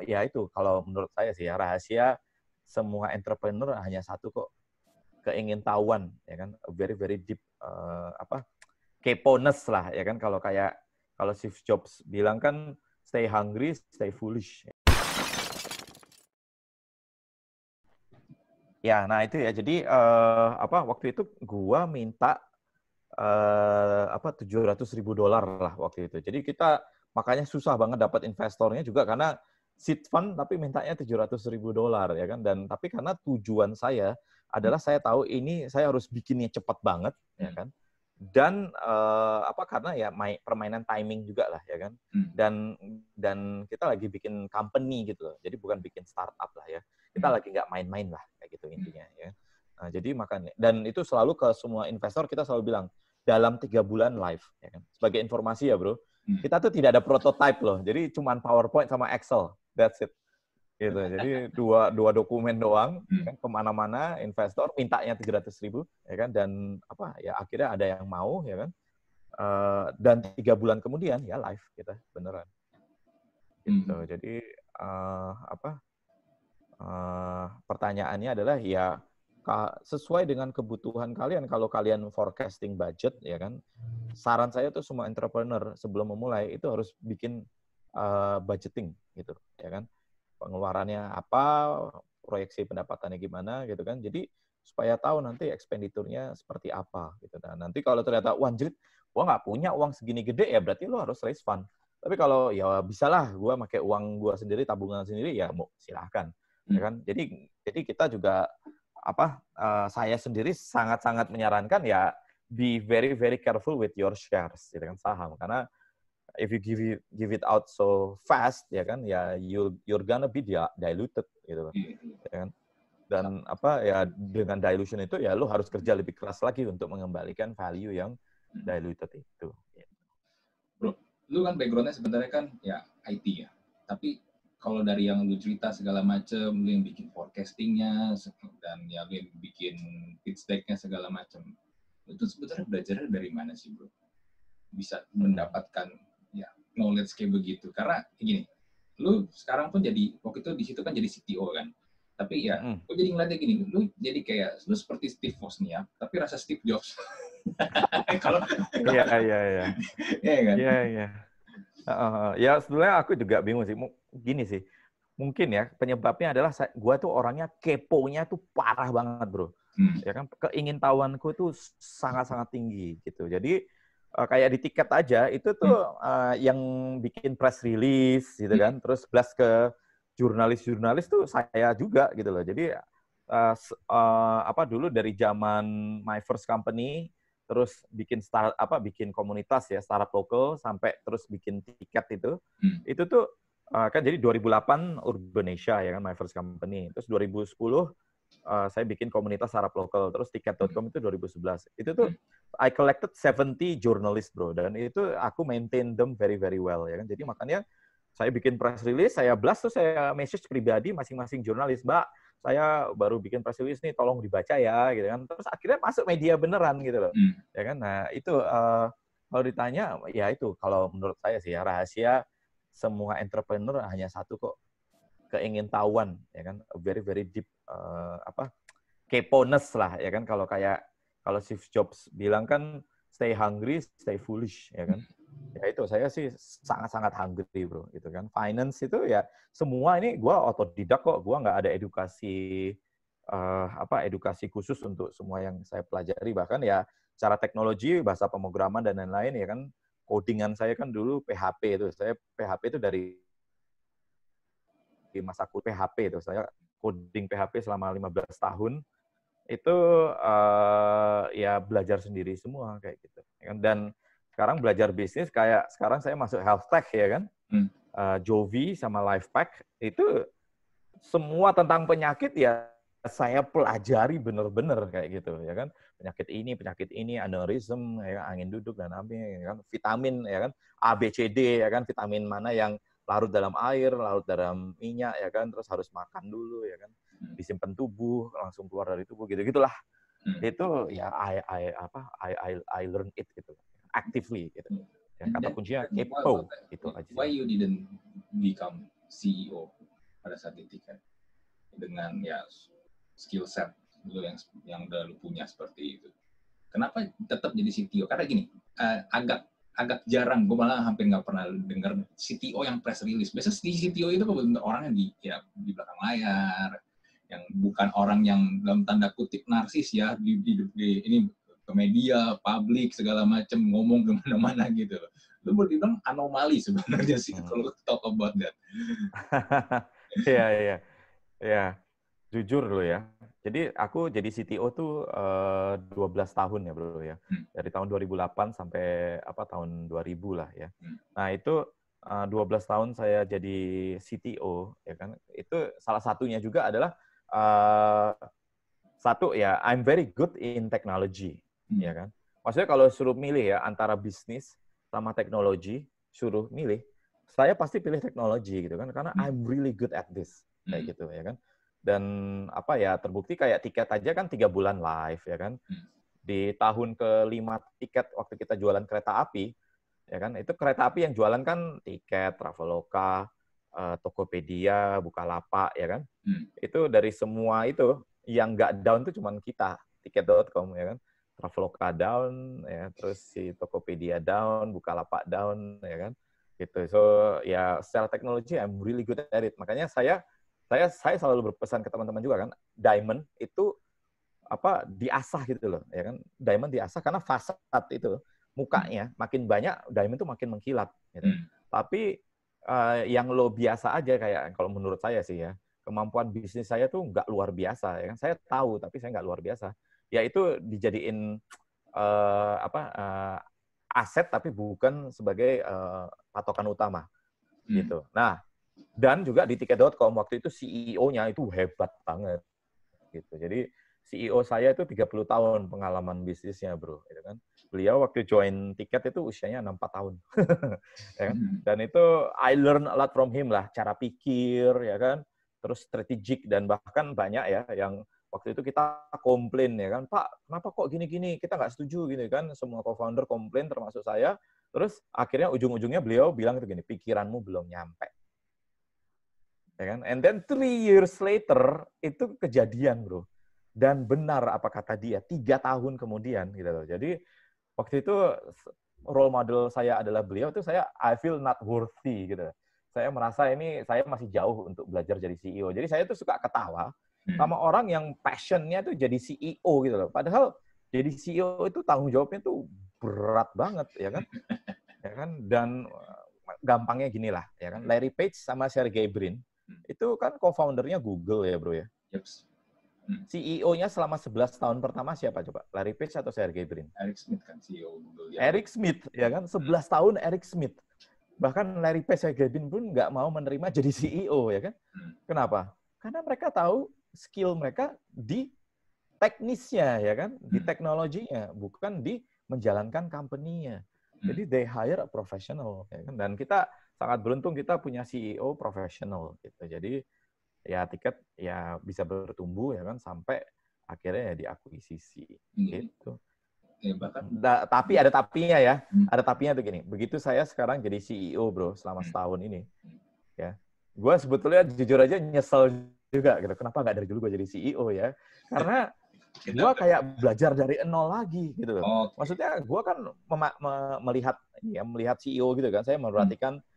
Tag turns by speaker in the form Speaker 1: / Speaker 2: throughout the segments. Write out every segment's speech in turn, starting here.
Speaker 1: ya itu kalau menurut saya sih ya rahasia semua entrepreneur hanya satu kok. Keingintahuan ya kan? Very very deep uh, apa? Keponess lah ya kan? Kalau kayak kalau Steve Jobs bilang kan stay hungry stay foolish. Ya nah itu ya. Jadi uh, apa waktu itu gua minta uh, apa tujuh ratus ribu dolar lah waktu itu. Jadi kita makanya susah banget dapat investornya juga karena seed fund tapi mintanya tujuh ratus ribu dolar ya kan? Dan tapi karena tujuan saya adalah saya tahu ini saya harus bikinnya cepat banget ya hmm. kan? Dan uh, apa karena ya main, permainan timing juga lah ya kan? Hmm. dan dan kita lagi bikin company gitu loh. Jadi bukan bikin startup lah ya. Kita hmm. lagi nggak main-main lah kayak gitu intinya ya. Nah, jadi makanya dan itu selalu ke semua investor kita selalu bilang dalam tiga bulan live ya kan? Sebagai informasi ya bro. Kita tuh tidak ada prototype loh. Jadi cuma PowerPoint sama Excel that's it gitu. Jadi dua dua dokumen doang hmm. kan ke mana-mana investor mintanya tiga ratus ribu ya kan dan apa ya akhirnya ada yang mau ya kan uh, dan tiga bulan kemudian ya live kita beneran gitu. Hmm. Jadi uh, apa uh, pertanyaannya adalah ya sesuai dengan kebutuhan kalian kalau kalian forecasting budget ya kan saran saya tuh semua entrepreneur sebelum memulai itu harus bikin uh, budgeting gitu ya kan pengeluarannya apa, proyeksi pendapatannya gimana gitu kan. Jadi supaya tahu nanti ekspenditurnya seperti apa gitu. Dan nanti kalau ternyata uang jerit, gua nggak punya uang segini gede ya berarti lo harus raise fund. Tapi kalau ya bisalah gua pakai uang gua sendiri, tabungan sendiri ya mau silahkan. Ya hmm. Ya kan? Jadi jadi kita juga apa uh, saya sendiri sangat-sangat menyarankan ya be very very careful with your shares gitu kan saham karena if you give it give it out so fast ya kan ya you you're gonna be diluted gitu iya, iya. ya kan? Dan apa ya dengan dilution itu ya lo harus kerja lebih keras lagi untuk mengembalikan value yang hmm. diluted itu.
Speaker 2: Bro lu kan backgroundnya sebenarnya kan ya IT ya. Tapi kalau dari yang lu cerita segala macam lu yang bikin forecastingnya dan ya lu yang bikin pitch decknya segala macam itu sebenarnya belajar dari mana sih bro? Bisa mendapatkan knowledge kayak begitu. Karena gini lu sekarang pun jadi waktu itu di situ kan jadi CTO kan. Tapi ya hmm. gue jadi ngeliatnya gini lu jadi kayak lu seperti Steve Wozniak tapi rasa Steve Jobs.
Speaker 1: Kalau iya iya iya. Iya kan? Iya iya. Ya sebenarnya aku juga bingung sih. Gini sih mungkin ya penyebabnya adalah gue tuh orangnya kepo-nya tuh parah banget bro. Hmm. ya kan keingintahuanku tuh sangat sangat tinggi gitu. Jadi uh, kayak di tiket aja itu tuh uh, yang bikin press release gitu kan terus blast ke jurnalis-jurnalis tuh saya juga gitu loh. Jadi uh, uh, apa dulu dari zaman my first company terus bikin start apa bikin komunitas ya startup lokal sampai terus bikin tiket itu. Hmm. itu tuh uh, kan jadi 2008 Urbanesia ya kan my first company. Terus 2010 uh, saya bikin komunitas startup lokal. Terus tiket.com itu 2011. Itu tuh I collected 70 journalist, bro. Dan itu aku maintain them very very well ya kan. Jadi makanya saya bikin press release, saya blast tuh saya message pribadi masing-masing jurnalis, Mbak, saya baru bikin press release nih, tolong dibaca ya, gitu kan. Terus akhirnya masuk media beneran gitu loh, hmm. ya kan. Nah itu uh, kalau ditanya, ya itu kalau menurut saya sih ya rahasia semua entrepreneur hanya satu kok keingintahuan ya kan? Very very deep uh, apa? Keponess lah ya kan? Kalau kayak kalau Steve Jobs bilang kan stay hungry stay foolish ya kan? Ya itu saya sih sangat-sangat hungry bro itu kan? Finance itu ya semua ini gue otodidak kok. Gue nggak ada edukasi uh, apa edukasi khusus untuk semua yang saya pelajari. Bahkan ya cara teknologi bahasa pemrograman dan lain-lain ya kan? Codingan saya kan dulu PHP itu. Saya PHP itu dari masa PHP itu saya coding PHP selama 15 tahun itu uh, ya belajar sendiri semua kayak gitu ya kan. dan sekarang belajar bisnis kayak sekarang saya masuk health tech ya kan hmm. uh, Jovi sama Lifepack itu semua tentang penyakit ya saya pelajari bener-bener kayak gitu ya kan penyakit ini penyakit ini aneurism ya kan? angin duduk dan apa ya kan vitamin ya kan A B C D ya kan vitamin mana yang larut dalam air, larut dalam minyak ya kan, terus harus makan dulu ya kan, hmm. disimpan tubuh, langsung keluar dari tubuh gitu gitulah. Hmm. Itu ya I, I apa I, I I learn it gitu, actively gitu. Hmm. Ya, kata kuncinya kepo gitu
Speaker 2: aja. Why you didn't become CEO pada saat di tiket dengan ya skill set lu yang yang udah lu punya seperti itu. Kenapa tetap jadi CTO? Karena gini, uh, agak agak jarang, gue malah hampir nggak pernah dengar CTO yang press release. Biasanya CTO itu benar orang yang di ya, di belakang layar, yang bukan orang yang dalam tanda kutip narsis ya di, di, di ini ke media, publik segala macam ngomong ke mana-mana gitu. Lu boleh bilang anomali sebenarnya sih hmm. kalau talk about that.
Speaker 1: Iya iya iya. Jujur lo ya, jadi aku jadi CTO tuh uh, eh, 12 tahun ya bro ya. Hmm. Dari tahun 2008 sampai apa tahun 2000 lah ya. Hmm. Nah itu uh, eh, 12 tahun saya jadi CTO ya kan. Itu salah satunya juga adalah uh, satu ya I'm very good in technology hmm. ya kan. Maksudnya kalau suruh milih ya antara bisnis sama teknologi, suruh milih, saya pasti pilih teknologi gitu kan karena hmm. I'm really good at this kayak hmm. gitu ya kan dan apa ya terbukti kayak tiket aja kan tiga bulan live ya kan? Hmm. di tahun kelima tiket waktu kita jualan kereta api ya kan? Itu kereta api yang jualan kan tiket traveloka uh, tokopedia bukalapak ya kan? Hmm. itu dari semua itu yang nggak down itu cuma kita tiket.com ya kan? Traveloka down ya terus si tokopedia down bukalapak down ya kan? Gitu. So ya secara teknologi I'm really good at it. Makanya saya saya saya selalu berpesan ke teman-teman juga kan diamond itu apa diasah gitu loh ya kan diamond diasah karena fasad itu mukanya makin banyak diamond itu makin mengkilat gitu. Hmm. tapi uh, yang lo biasa aja kayak kalau menurut saya sih ya kemampuan bisnis saya tuh nggak luar biasa ya kan saya tahu tapi saya nggak luar biasa ya itu dijadiin uh, apa uh, aset tapi bukan sebagai uh, patokan utama hmm. gitu nah dan juga di tiket.com waktu itu CEO-nya itu hebat banget gitu. Jadi CEO saya itu 30 tahun pengalaman bisnisnya, Bro, gitu kan. Beliau waktu join tiket itu usianya 64 tahun. ya kan? Hmm. Dan itu I learn a lot from him lah, cara pikir ya kan. Terus strategik dan bahkan banyak ya yang waktu itu kita komplain ya kan, Pak, kenapa kok gini-gini? Kita nggak setuju gini kan. Semua co-founder komplain termasuk saya. Terus akhirnya ujung-ujungnya beliau bilang itu gini, pikiranmu belum nyampe ya kan? And then three years later itu kejadian bro, dan benar apa kata dia tiga tahun kemudian gitu loh. Jadi waktu itu role model saya adalah beliau itu saya I feel not worthy gitu. Saya merasa ini saya masih jauh untuk belajar jadi CEO. Jadi saya tuh suka ketawa hmm. sama orang yang passionnya tuh jadi CEO gitu loh. Padahal jadi CEO itu tanggung jawabnya tuh berat banget ya kan, ya kan. Dan gampangnya gini lah ya kan. Larry Page sama Sergey Brin itu kan co-foundernya Google ya, Bro ya. Yep. Hmm. CEO-nya selama 11 tahun pertama siapa coba? Larry Page atau Sergey Brin?
Speaker 2: Eric Smith kan CEO Google.
Speaker 1: Ya. Eric Smith, ya kan? 11 hmm. tahun Eric Smith. Bahkan Larry Page, Sergey Brin pun nggak mau menerima jadi CEO, ya kan? Hmm. Kenapa? Karena mereka tahu skill mereka di teknisnya, ya kan? Di hmm. teknologinya, bukan di menjalankan company-nya. Hmm. Jadi they hire a professional, ya kan? Dan kita sangat beruntung kita punya CEO profesional gitu. Jadi ya tiket ya bisa bertumbuh ya kan sampai akhirnya ya diakuisisi hmm. gitu. Ya, bahkan da, tapi ada tapinya ya. Hmm. Ada tapinya tuh gini. Begitu saya sekarang jadi CEO, Bro, selama hmm. setahun ini. Hmm. Ya. Gua sebetulnya jujur aja nyesel juga gitu. Kenapa nggak dari dulu gue jadi CEO ya? Karena gue kayak belajar dari nol lagi gitu. Okay. Maksudnya gue kan melihat ya melihat CEO gitu kan. Saya memperhatikan hmm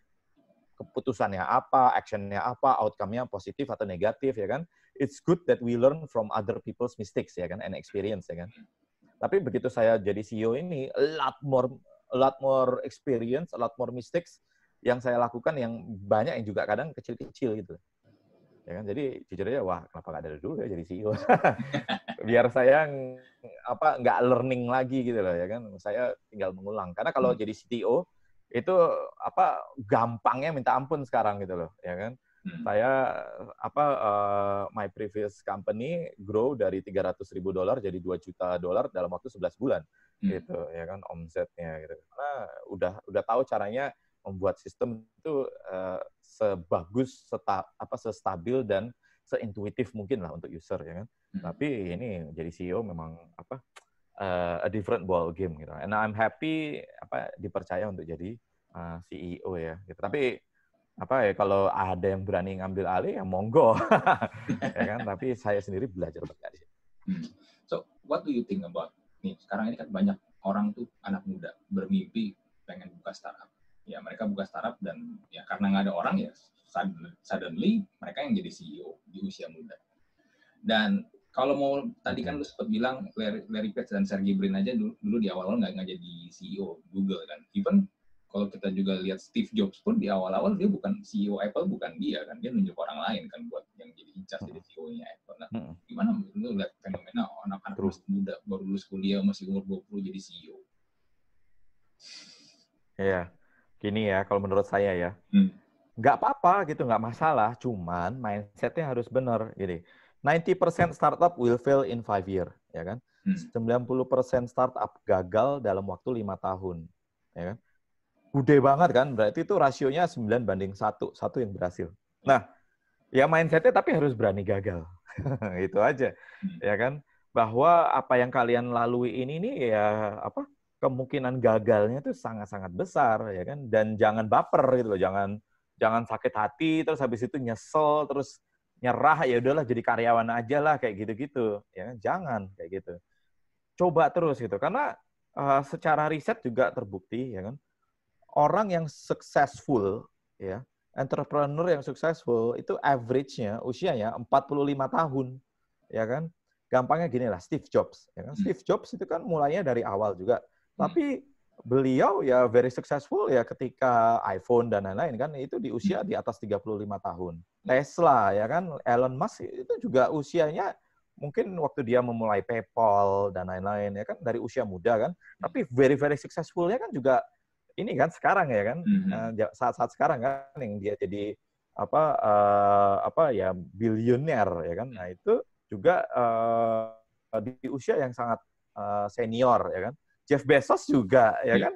Speaker 1: keputusannya apa, actionnya apa, outcome-nya positif atau negatif ya kan. It's good that we learn from other people's mistakes ya kan and experience ya kan. Tapi begitu saya jadi CEO ini a lot more a lot more experience, a lot more mistakes yang saya lakukan yang banyak yang juga kadang kecil-kecil gitu. Ya kan? Jadi jujur aja wah kenapa nggak dari dulu ya jadi CEO. Biar saya apa nggak learning lagi gitu loh ya kan. Saya tinggal mengulang. Karena kalau hmm. jadi CTO itu apa gampangnya minta ampun sekarang gitu loh ya kan hmm. saya apa uh, my previous company grow dari 300 ribu dolar jadi 2 juta dolar dalam waktu 11 bulan hmm. gitu ya kan omsetnya gitu karena udah udah tahu caranya membuat sistem itu uh, sebagus seta, apa sestabil dan seintuitif mungkin lah untuk user ya kan hmm. tapi ini jadi CEO memang apa uh, a different ball game gitu. And I'm happy apa dipercaya untuk jadi uh, eh, CEO ya. Gitu. Tapi apa ya kalau ada yang berani ngambil alih ya monggo ya kan tapi saya sendiri belajar banyak
Speaker 2: so what do you think about nih sekarang ini kan banyak orang tuh anak muda bermimpi pengen buka startup ya mereka buka startup dan ya karena nggak ada orang ya suddenly mereka yang jadi CEO di usia muda dan kalau mau tadi kan lu sempat bilang Larry, Larry Page dan Sergey Brin aja dulu, dulu di awal-awal nggak nggak jadi CEO Google kan even kalau kita juga lihat Steve Jobs pun di awal-awal dia bukan CEO Apple bukan dia kan dia nunjuk orang lain kan buat yang jadi incas jadi hmm. CEO-nya Apple. Nah, hmm. gimana lu lihat fenomena anak-anak masih muda baru lulus kuliah masih umur 20 jadi CEO?
Speaker 1: Iya, gini ya kalau menurut saya ya. Hmm. Nggak apa-apa gitu, nggak masalah. Cuman mindsetnya harus benar. Gini, 90% startup will fail in five year, ya kan? Hmm. 90% startup gagal dalam waktu lima tahun, ya kan? gede banget kan, berarti itu rasionya 9 banding satu, satu yang berhasil. Nah, ya mindsetnya tapi harus berani gagal. itu aja, ya kan? Bahwa apa yang kalian lalui ini nih ya apa kemungkinan gagalnya itu sangat-sangat besar, ya kan? Dan jangan baper gitu loh, jangan jangan sakit hati terus habis itu nyesel terus nyerah ya udahlah jadi karyawan aja lah kayak gitu-gitu, ya kan? Jangan kayak gitu. Coba terus gitu, karena uh, secara riset juga terbukti, ya kan? orang yang successful ya, entrepreneur yang successful itu average-nya usianya 45 tahun. Ya kan? Gampangnya gini lah, Steve Jobs, ya kan? Hmm. Steve Jobs itu kan mulainya dari awal juga. Hmm. Tapi beliau ya very successful ya ketika iPhone dan lain-lain kan itu di usia di atas 35 tahun. Tesla ya kan, Elon Musk itu juga usianya mungkin waktu dia memulai PayPal dan lain-lain ya kan dari usia muda kan. Tapi very very successfulnya kan juga ini kan sekarang ya kan mm-hmm. saat-saat sekarang kan yang dia jadi apa uh, apa ya bilioner ya kan nah itu juga uh, di usia yang sangat uh, senior ya kan Jeff Bezos juga ya iya. kan?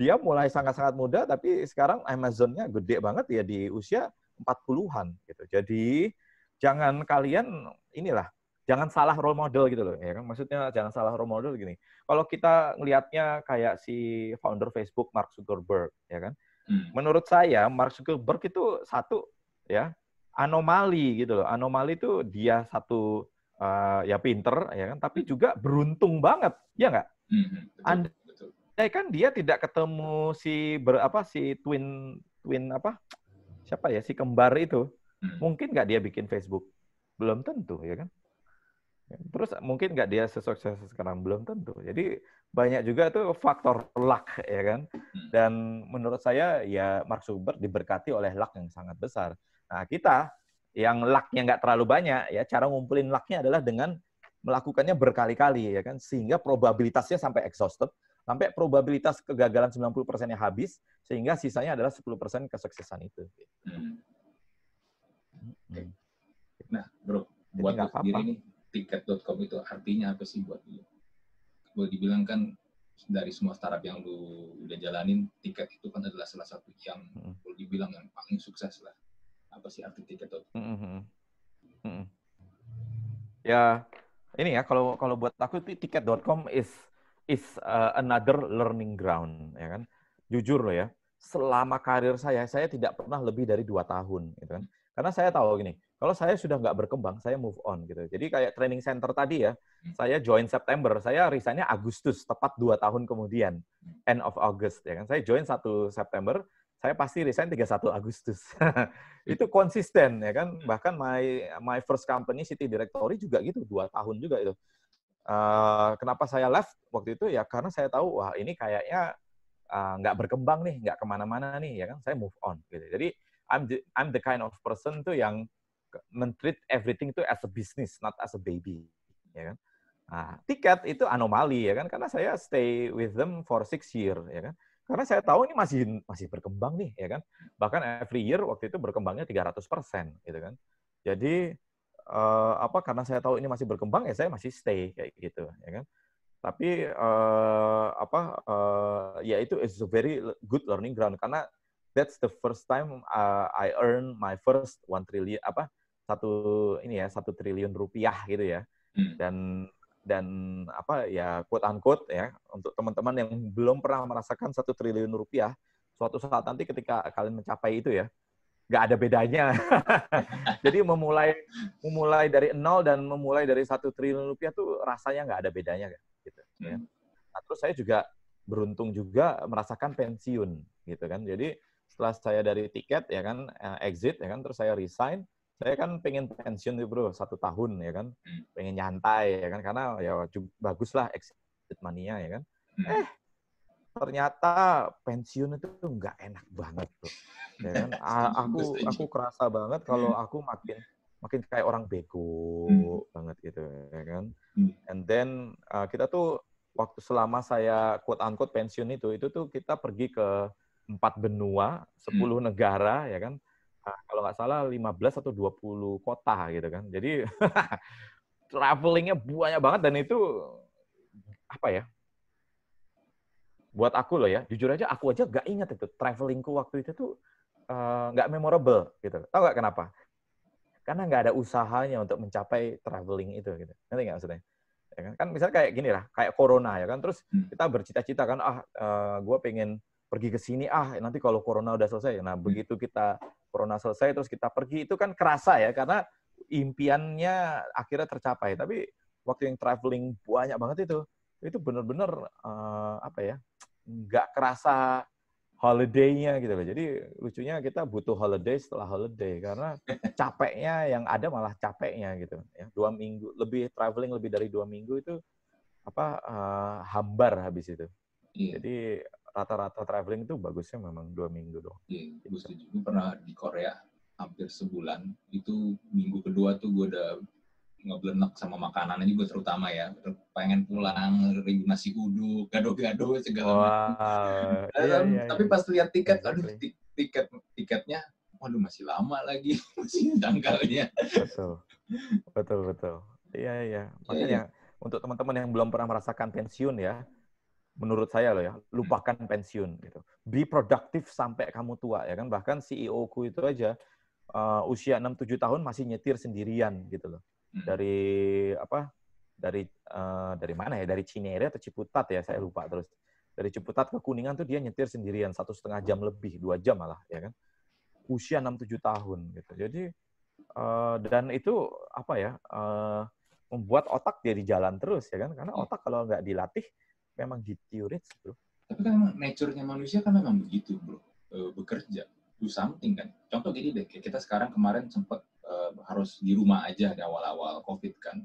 Speaker 1: Dia mulai sangat-sangat muda tapi sekarang Amazonnya gede banget ya di usia 40-an gitu. Jadi jangan kalian inilah jangan salah role model gitu loh ya kan? Maksudnya jangan salah role model gini. Kalau kita ngelihatnya kayak si founder Facebook Mark Zuckerberg ya kan? Hmm. menurut saya Mark Zuckerberg itu satu ya anomali gitu loh. Anomali itu dia satu uh, ya pinter ya kan? Tapi juga beruntung banget ya nggak hmm. Andai kan dia tidak ketemu si berapa si twin twin apa siapa ya si kembar itu hmm. mungkin nggak dia bikin Facebook belum tentu ya kan Terus mungkin nggak dia sesukses sekarang belum tentu. Jadi banyak juga tuh faktor luck ya kan. Hmm. Dan menurut saya ya Mark Zuckerberg diberkati oleh luck yang sangat besar. Nah kita yang lucknya nggak terlalu banyak ya cara ngumpulin lucknya adalah dengan melakukannya berkali-kali ya kan sehingga probabilitasnya sampai exhausted sampai probabilitas kegagalan 90%-nya habis sehingga sisanya adalah 10% kesuksesan itu. Hmm.
Speaker 2: Hmm. Nah, Bro, buat apa -apa. diri tiket.com itu artinya apa sih buat lu? Boleh dibilang kan dari semua startup yang lu udah jalanin, tiket itu kan adalah salah satu yang hmm. boleh dibilang yang paling sukses lah. Apa sih arti tiket.com? Hmm. Hmm.
Speaker 1: Ya, ini ya kalau kalau buat aku itu tiket.com is is uh, another learning ground ya kan. Jujur loh ya, selama karir saya saya tidak pernah lebih dari dua tahun gitu kan. Karena saya tahu gini, kalau saya sudah nggak berkembang, saya move on gitu. Jadi kayak training center tadi ya, hmm. saya join September, saya resignnya Agustus, tepat dua tahun kemudian, end of August ya kan. Saya join satu September, saya pasti resign 31 Agustus. itu konsisten ya kan. Bahkan my my first company City Directory juga gitu, dua tahun juga itu. Uh, kenapa saya left waktu itu ya karena saya tahu wah ini kayaknya uh, nggak berkembang nih, nggak ke mana-mana nih ya kan. Saya move on gitu. Jadi I'm the, I'm the kind of person tuh yang mentreat everything itu as a business, not as a baby, ya kan? Nah, tiket itu anomali ya kan, karena saya stay with them for six year, ya kan? Karena saya tahu ini masih masih berkembang nih, ya kan? Bahkan every year waktu itu berkembangnya 300 persen, gitu kan? Jadi uh, apa? Karena saya tahu ini masih berkembang, ya saya masih stay kayak gitu, ya kan? Tapi uh, apa? Uh, ya itu is a very good learning ground karena that's the first time uh, I earn my first one trillion apa satu ini ya satu triliun rupiah gitu ya hmm. dan dan apa ya quote unquote ya untuk teman-teman yang belum pernah merasakan satu triliun rupiah suatu saat nanti ketika kalian mencapai itu ya nggak ada bedanya. Jadi memulai memulai dari nol dan memulai dari satu triliun rupiah tuh rasanya nggak ada bedanya gitu. Ya. Hmm. Nah, terus saya juga beruntung juga merasakan pensiun gitu kan. Jadi setelah saya dari tiket ya kan eh, exit ya kan terus saya resign saya kan pengen pensiun tuh bro satu tahun ya kan hmm. pengen nyantai ya kan karena ya bagus lah exit mania ya kan hmm. eh ternyata pensiun itu nggak enak banget tuh ya kan aku aku kerasa banget kalau hmm. aku makin makin kayak orang bego hmm. banget gitu ya kan hmm. and then uh, kita tuh waktu selama saya quote unquote pensiun itu itu tuh kita pergi ke empat benua sepuluh hmm. negara ya kan Nah, kalau nggak salah 15 atau 20 kota gitu kan. Jadi travelingnya banyak banget dan itu apa ya? Buat aku loh ya, jujur aja aku aja nggak ingat itu travelingku waktu itu tuh uh, nggak memorable gitu. Tahu nggak kenapa? Karena nggak ada usahanya untuk mencapai traveling itu gitu. Nanti nggak maksudnya? Ya kan? kan misalnya kayak gini lah, kayak corona ya kan. Terus hmm. kita bercita-cita kan, ah uh, eh, gue pengen pergi ke sini ah nanti kalau corona udah selesai nah hmm. begitu kita corona selesai terus kita pergi itu kan kerasa ya karena impiannya akhirnya tercapai tapi waktu yang traveling banyak banget itu itu benar-benar uh, apa ya nggak kerasa holiday-nya gitu loh. Jadi lucunya kita butuh holiday setelah holiday karena capeknya yang ada malah capeknya gitu. Ya, dua minggu lebih traveling lebih dari dua minggu itu apa uh, hambar habis itu. Iya. Jadi rata-rata traveling itu bagusnya memang dua minggu dong.
Speaker 2: Iya, gue setuju. Gue pernah di Korea hampir sebulan. Itu minggu kedua tuh gue udah ngeblenek sama makanannya juga terutama ya. Pengen pulang, ribu nasi uduk, gado-gado segala wow. macam. Iya, iya, Tapi pas lihat tiket, aduh tiket tiketnya, waduh masih lama lagi, masih tanggalnya.
Speaker 1: Betul, betul, betul. Iya, iya. iya Makanya iya. untuk teman-teman yang belum pernah merasakan pensiun ya, menurut saya loh ya, lupakan pensiun gitu. Be produktif sampai kamu tua ya kan. Bahkan CEO ku itu aja uh, usia 67 tahun masih nyetir sendirian gitu loh. Hmm. Dari apa? Dari uh, dari mana ya? Dari Cinere atau Ciputat ya, saya lupa terus. Dari Ciputat ke Kuningan tuh dia nyetir sendirian satu setengah jam lebih, dua jam malah ya kan. Usia 67 tahun gitu. Jadi uh, dan itu apa ya? Uh, membuat otak jadi jalan terus ya kan karena otak kalau nggak dilatih memang deteriorate bro.
Speaker 2: Tapi kan nature-nya manusia kan memang begitu bro, e, bekerja, do something kan. Contoh gini deh, kita sekarang kemarin sempat e, harus di rumah aja di awal-awal COVID kan.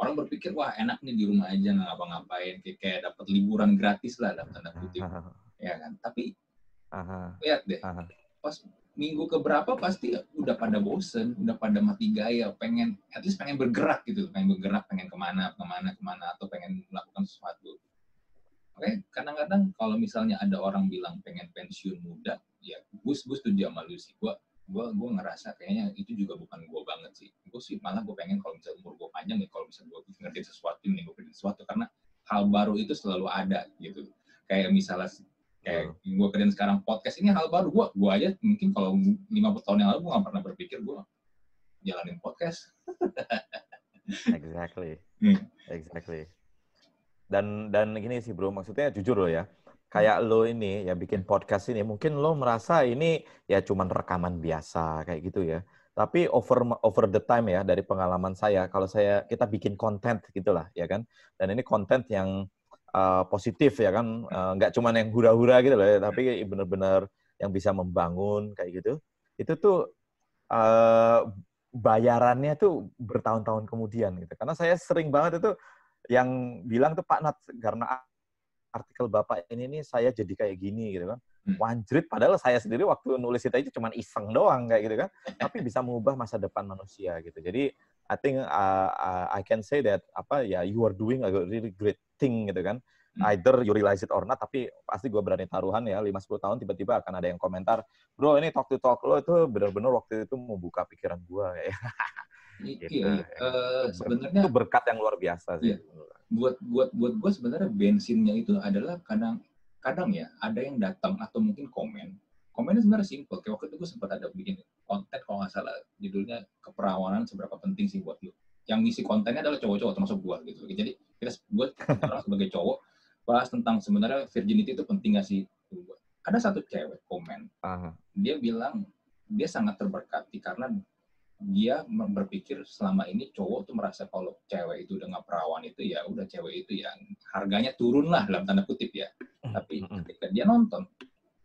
Speaker 2: Orang berpikir, wah enak nih di rumah aja nggak ngapa-ngapain, kayak, kayak dapat liburan gratis lah dalam tanda kutip. ya kan? Tapi, Aha. lihat deh, Aha. pas minggu keberapa pasti udah pada bosen, udah pada mati gaya, pengen, at least pengen bergerak gitu, pengen bergerak, pengen ke mana, ke mana, ke mana, atau pengen melakukan sesuatu Oke, kadang-kadang kalau misalnya ada orang bilang pengen pensiun muda, ya gue gue setuju sama lu sih. Gue gue gue ngerasa kayaknya itu juga bukan gue banget sih. Gue sih malah gue pengen kalau misalnya umur gue panjang nih, kalau misalnya gue ngerti sesuatu nih, gue ngerti sesuatu karena hal baru itu selalu ada gitu. Kayak misalnya kayak hmm. gue kerjain sekarang podcast ini hal baru gue gue aja mungkin kalau 50 tahun yang lalu gue gak pernah berpikir gue jalanin podcast
Speaker 1: exactly hmm. exactly dan dan gini sih bro maksudnya jujur loh ya kayak lo ini ya bikin podcast ini mungkin lo merasa ini ya cuman rekaman biasa kayak gitu ya. Tapi over over the time ya dari pengalaman saya kalau saya kita bikin konten gitulah ya kan. Dan ini konten yang uh, positif ya kan uh, nggak cuman yang hura-hura gitu loh ya tapi benar-benar yang bisa membangun kayak gitu. Itu tuh uh, bayarannya tuh bertahun-tahun kemudian gitu. Karena saya sering banget itu yang bilang tuh Pak Nat karena artikel Bapak ini nih saya jadi kayak gini gitu kan. Hmm. Wanjrit padahal saya sendiri waktu nulis itu aja cuma iseng doang kayak gitu kan. Tapi bisa mengubah masa depan manusia gitu. Jadi I think uh, uh, I can say that apa ya you are doing a really great thing gitu kan. Hmm. Either you realize it or not, tapi pasti gue berani taruhan ya, 5-10 tahun tiba-tiba akan ada yang komentar, bro ini talk to talk lo itu benar-benar waktu itu membuka pikiran gue.
Speaker 2: Gitu. Iya, iya. Uh, sebenarnya
Speaker 1: itu berkat yang luar biasa sih. Iya.
Speaker 2: Buat buat buat gue sebenarnya bensinnya itu adalah kadang kadang ya ada yang datang atau mungkin komen. Komennya sebenarnya simpel. Kayak waktu itu gue sempat ada bikin konten kalau nggak salah judulnya keperawanan seberapa penting sih buat lu. Yang ngisi kontennya adalah cowok-cowok termasuk gue gitu. Jadi kita gue sebagai cowok bahas tentang sebenarnya virginity itu penting gak sih? Ada satu cewek komen, Aha. dia bilang dia sangat terberkati karena dia berpikir selama ini cowok tuh merasa kalau cewek itu udah nggak perawan itu ya udah cewek itu ya harganya turun lah dalam tanda kutip ya. Hmm, Tapi hmm, hmm. ketika dia nonton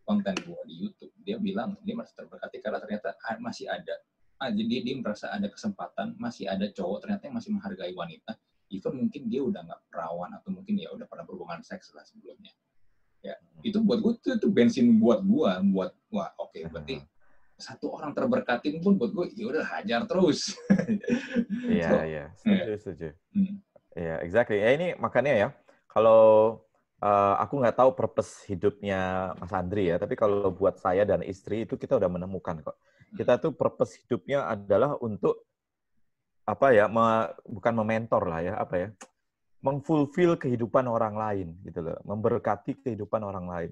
Speaker 2: konten gua di YouTube, dia bilang dia masih terberkati karena ternyata masih ada. Ah, jadi dia merasa ada kesempatan, masih ada cowok ternyata yang masih menghargai wanita. Even mungkin dia udah nggak perawan atau mungkin ya udah pernah berhubungan seks lah sebelumnya. Ya, itu buat gue itu, itu bensin buat gua buat wah oke okay, berarti satu orang terberkati pun buat gue ya udah hajar terus.
Speaker 1: Iya so, iya setuju yeah. setuju. Hmm. Iya yeah, exactly. Ya ini makanya ya kalau uh, aku nggak tahu purpose hidupnya Mas Andri ya, tapi kalau buat saya dan istri itu kita udah menemukan kok. Kita tuh purpose hidupnya adalah untuk apa ya, me, bukan mementor lah ya, apa ya, mengfulfill kehidupan orang lain gitu loh, memberkati kehidupan orang lain.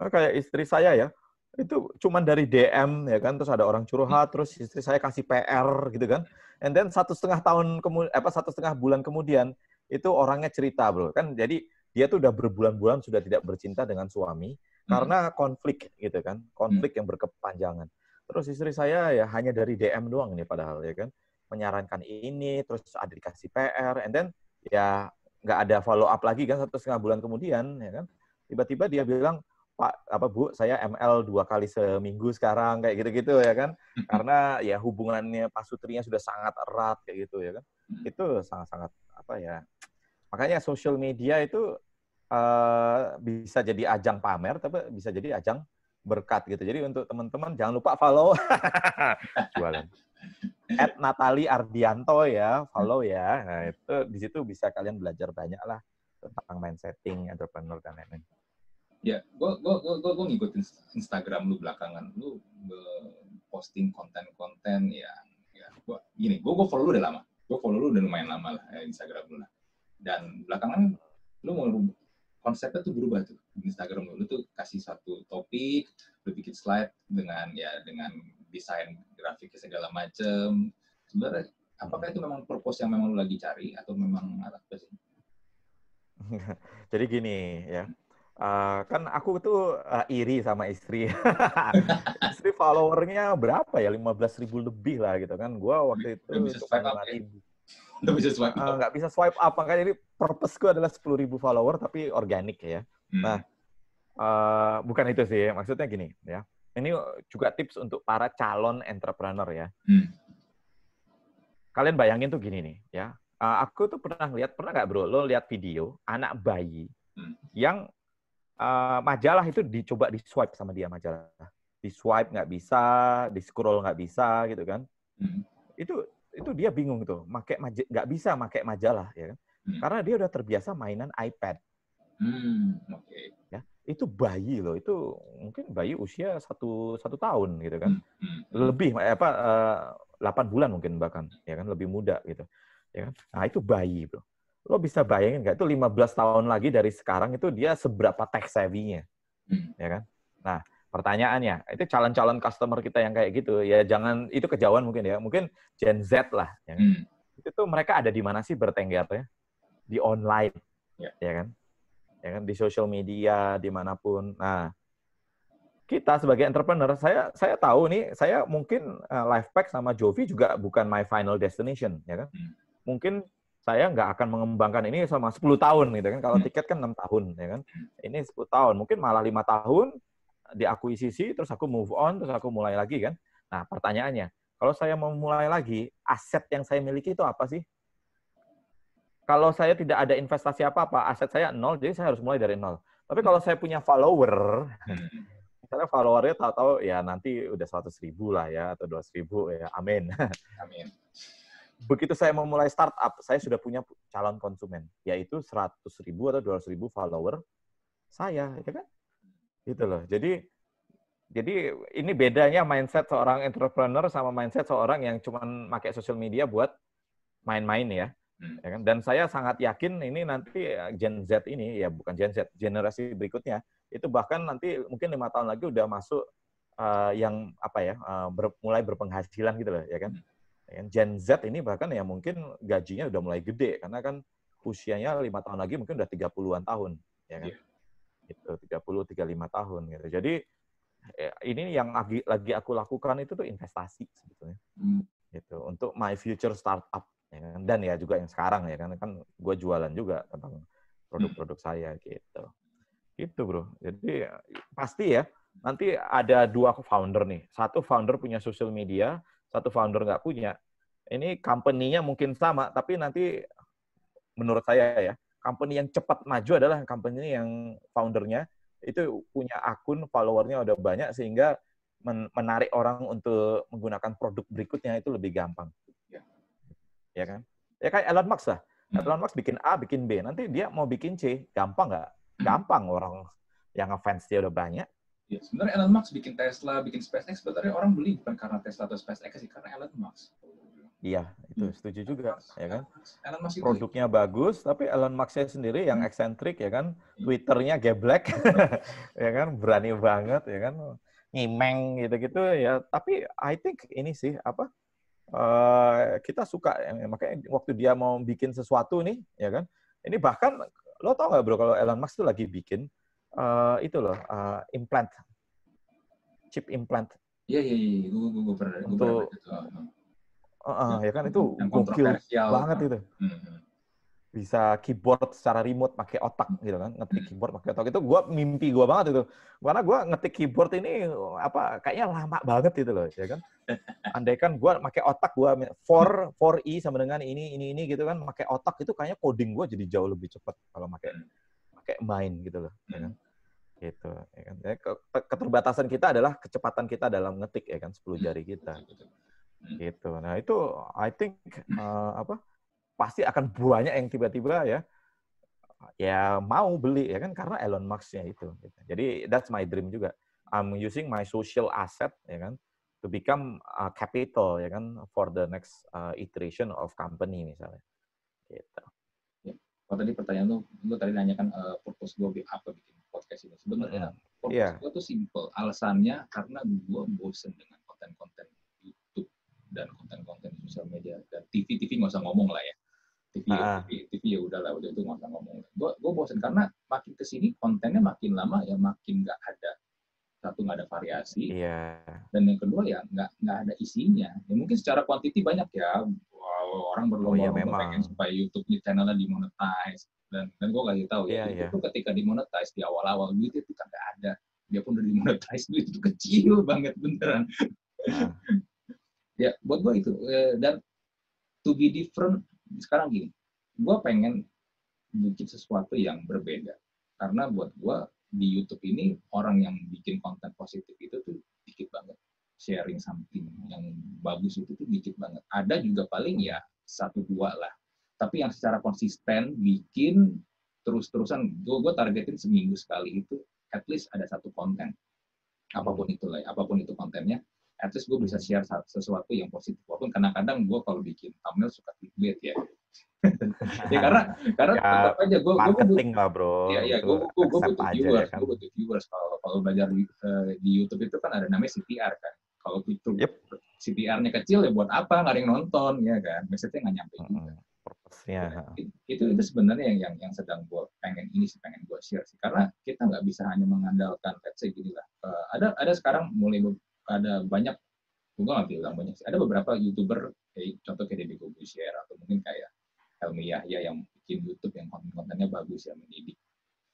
Speaker 1: Nah, kayak istri saya ya, itu cuma dari DM ya kan terus ada orang curhat terus istri saya kasih PR gitu kan. And then satu setengah tahun kemudian apa satu setengah bulan kemudian itu orangnya cerita bro. Kan jadi dia tuh udah berbulan-bulan sudah tidak bercinta dengan suami hmm. karena konflik gitu kan. Konflik hmm. yang berkepanjangan. Terus istri saya ya hanya dari DM doang nih padahal ya kan. Menyarankan ini terus ada dikasih PR and then ya nggak ada follow up lagi kan satu setengah bulan kemudian ya kan. Tiba-tiba dia bilang Pak apa Bu, saya ML dua kali seminggu sekarang kayak gitu-gitu ya kan. Karena ya hubungannya Pak Sutrinya sudah sangat erat kayak gitu ya kan. Itu sangat-sangat apa ya. Makanya social media itu uh, bisa jadi ajang pamer tapi bisa jadi ajang berkat gitu. Jadi untuk teman-teman jangan lupa follow jualan. At Natali Ardianto ya, follow ya. Nah, itu di situ bisa kalian belajar banyak lah tentang mindsetting, entrepreneur dan lain-lain
Speaker 2: ya gue gue gue ngikutin Instagram lu belakangan. Lu posting konten-konten yang ya gue gini gue gue follow lu udah lama. Gue follow lu udah lumayan lama lah ya, Instagram lu lah. Dan belakangan lu mau konsepnya tuh berubah tuh Instagram lu. Lu tuh kasih satu topik lu bikin slide dengan ya dengan desain grafiknya segala macem. Sebenarnya apakah itu memang purpose yang memang lu lagi cari atau memang apa sih
Speaker 1: jadi gini ya Uh, kan aku tuh uh, iri sama istri. istri followernya berapa ya? 15 ribu lebih lah gitu kan. Gua waktu itu
Speaker 2: bisa swipe up, ya? Nggak bisa swipe
Speaker 1: up. Uh, nggak bisa swipe up. Makanya jadi purpose gue adalah 10 ribu follower tapi organik ya. Hmm. Nah, uh, bukan itu sih. Maksudnya gini ya. Ini juga tips untuk para calon entrepreneur ya. Hmm. Kalian bayangin tuh gini nih ya. Uh, aku tuh pernah lihat, pernah nggak bro, lo lihat video anak bayi hmm. yang uh, majalah itu dicoba di swipe sama dia majalah di swipe nggak bisa di scroll nggak bisa gitu kan hmm. itu itu dia bingung tuh make nggak bisa make majalah ya kan hmm. karena dia udah terbiasa mainan iPad hmm. okay. ya itu bayi loh itu mungkin bayi usia satu satu tahun gitu kan hmm. Lebih apa uh, eh, 8 bulan mungkin bahkan ya kan lebih muda gitu ya kan nah itu bayi bro lo bisa bayangin nggak itu 15 tahun lagi dari sekarang itu dia seberapa tech savvy-nya, hmm. ya kan? Nah, pertanyaannya, itu calon-calon customer kita yang kayak gitu, ya jangan itu kejauhan mungkin ya, mungkin Gen Z lah, ya kan? Hmm. Itu tuh mereka ada di mana sih bertenggarnya? Di online, yeah. ya kan? Ya kan di social media di mana pun. Nah, kita sebagai entrepreneur, saya saya tahu nih, saya mungkin uh, Lifepack sama Jovi juga bukan my final destination, ya kan? Hmm. Mungkin saya nggak akan mengembangkan ini sama 10 tahun gitu kan. Kalau hmm. tiket kan enam tahun ya kan. Ini 10 tahun, mungkin malah lima tahun diakuisisi terus aku move on terus aku mulai lagi kan. Nah, pertanyaannya, kalau saya mau mulai lagi, aset yang saya miliki itu apa sih? Kalau saya tidak ada investasi apa-apa, aset saya nol, jadi saya harus mulai dari nol. Tapi kalau saya punya follower, hmm. misalnya followernya tahu-tahu ya nanti udah 100 ribu lah ya, atau 200 ribu ya, amin. Amin begitu saya memulai startup, saya sudah punya calon konsumen, yaitu 100 ribu atau 200 ribu follower saya, ya kan? Gitu loh. Jadi, jadi ini bedanya mindset seorang entrepreneur sama mindset seorang yang cuma pakai social media buat main-main ya. Hmm. ya kan? Dan saya sangat yakin ini nanti Gen Z ini, ya bukan Gen Z, generasi berikutnya, itu bahkan nanti mungkin lima tahun lagi udah masuk uh, yang apa ya, uh, ber, mulai berpenghasilan gitu loh, ya kan? Hmm Gen Z ini bahkan ya mungkin gajinya udah mulai gede karena kan usianya lima tahun lagi mungkin udah 30-an tahun, ya kan? Yeah. Itu 30 35 tahun gitu. Jadi ya, ini yang lagi lagi aku lakukan itu tuh investasi sebetulnya. Hmm. Gitu untuk my future startup ya kan? dan ya juga yang sekarang ya kan kan gue jualan juga tentang produk-produk hmm. saya gitu. Gitu, Bro. Jadi pasti ya nanti ada dua founder nih. Satu founder punya social media, satu founder nggak punya. Ini company-nya mungkin sama, tapi nanti menurut saya ya, company yang cepat maju adalah company yang foundernya itu punya akun followernya udah banyak sehingga menarik orang untuk menggunakan produk berikutnya itu lebih gampang. Ya, ya kan? Ya kayak Elon Musk lah. Hmm. Elon Musk bikin A, bikin B. Nanti dia mau bikin C, gampang nggak? Hmm. Gampang orang yang ngefans dia udah banyak.
Speaker 2: Ya, sebenarnya Elon Musk bikin Tesla, bikin SpaceX, sebenarnya orang beli bukan karena Tesla atau SpaceX sih, karena Elon Musk.
Speaker 1: Iya, itu hmm. setuju juga, ya kan? Elon Musk itu Produknya bagus, tapi Elon Musk-nya sendiri yang hmm. eksentrik, ya kan? Hmm. Twitternya geblek, ya kan? Berani banget, ya kan? Ngimeng gitu-gitu, ya. Tapi I think ini sih, apa? Uh, kita suka, ya, makanya waktu dia mau bikin sesuatu nih, ya kan? Ini bahkan, lo tau nggak bro, kalau Elon Musk itu lagi bikin, uh, itu loh uh, implant chip implant.
Speaker 2: Iya iya iya, gue gue pernah gue pernah itu.
Speaker 1: Uh, uh, ya kan itu gokil banget itu. Hmm, hmm. Bisa keyboard secara remote pakai otak gitu kan, ngetik hmm. keyboard pakai otak itu gue mimpi gue banget itu. Karena gue ngetik keyboard ini apa kayaknya lama banget gitu loh, ya kan. Andai kan gue pakai otak gue for for i sama dengan ini ini ini gitu kan, pakai otak itu kayaknya coding gue jadi jauh lebih cepat kalau pakai pakai main gitu loh, ya kan gitu ya kan ya, keterbatasan kita adalah kecepatan kita dalam ngetik ya kan 10 jari kita hmm. gitu nah itu I think uh, apa pasti akan banyak yang tiba-tiba ya ya mau beli ya kan karena Elon Musk-nya itu gitu. jadi that's my dream juga I'm using my social asset ya kan to become a capital ya kan for the next uh, iteration of company misalnya gitu.
Speaker 2: Ya. Kalau tadi pertanyaan lu, lu tadi nanyakan uh, purpose gue apa bikin podcast ini. Sebenarnya podcast yeah. gue tuh simple. Alasannya karena gue bosen dengan konten-konten YouTube dan konten-konten sosial media dan TV. TV nggak usah ngomong lah ya. TV, uh. TV, TV ya udahlah, udah itu nggak usah ngomong. Gue gue bosen karena makin ke sini kontennya makin lama ya makin nggak ada satu nggak ada variasi. Yeah. dan yang kedua ya nggak nggak ada isinya. Ya mungkin secara kuantiti banyak ya. Wow, orang berlomba-lomba oh, iya, pengen supaya YouTube channelnya dimonetize. Dan dan gue kasih tahu yeah, ya, yeah. itu ketika dimonetize di awal-awal duit itu kan nggak ada. Dia pun udah dimonetize duit itu kecil banget beneran. Nah. ya buat gue itu eh, dan to be different sekarang gini. Gue pengen bikin sesuatu yang berbeda. Karena buat gue di YouTube ini orang yang bikin konten positif itu tuh dikit banget. Sharing something yang bagus itu tuh dikit banget. Ada juga paling ya satu dua lah. Tapi yang secara konsisten bikin terus-terusan gue gue targetin seminggu sekali itu at least ada satu konten. Apa pun itu lah apa pun itu kontennya at least gue bisa share sesuatu yang positif. Walaupun kadang-kadang gue kalau bikin thumbnail suka clickbait ya ya karena karena ya, tetap aja gue
Speaker 1: marketing gue, lah bro.
Speaker 2: Ya ya gue gue gue butuh viewers ya kan? gue butuh viewers. Kalau kalau belajar di, uh, di YouTube itu kan ada namanya CTR kan. Kalau itu yep. CTR-nya kecil ya buat apa? Nggak ada yang nonton ya kan? Maksudnya nggak nyampe juga. Mm -hmm
Speaker 1: Ya.
Speaker 2: Itu itu sebenarnya yang yang yang sedang gue pengen ini sih pengen gue share sih. Karena kita nggak bisa hanya mengandalkan let's say gini lah. Uh, ada ada sekarang mulai ada banyak gue nggak bilang banyak sih. Ada beberapa youtuber kayak contoh kayak Deddy Kobusier atau mungkin kayak Helmi Yahya yang bikin YouTube yang konten-kontennya bagus ya mendidik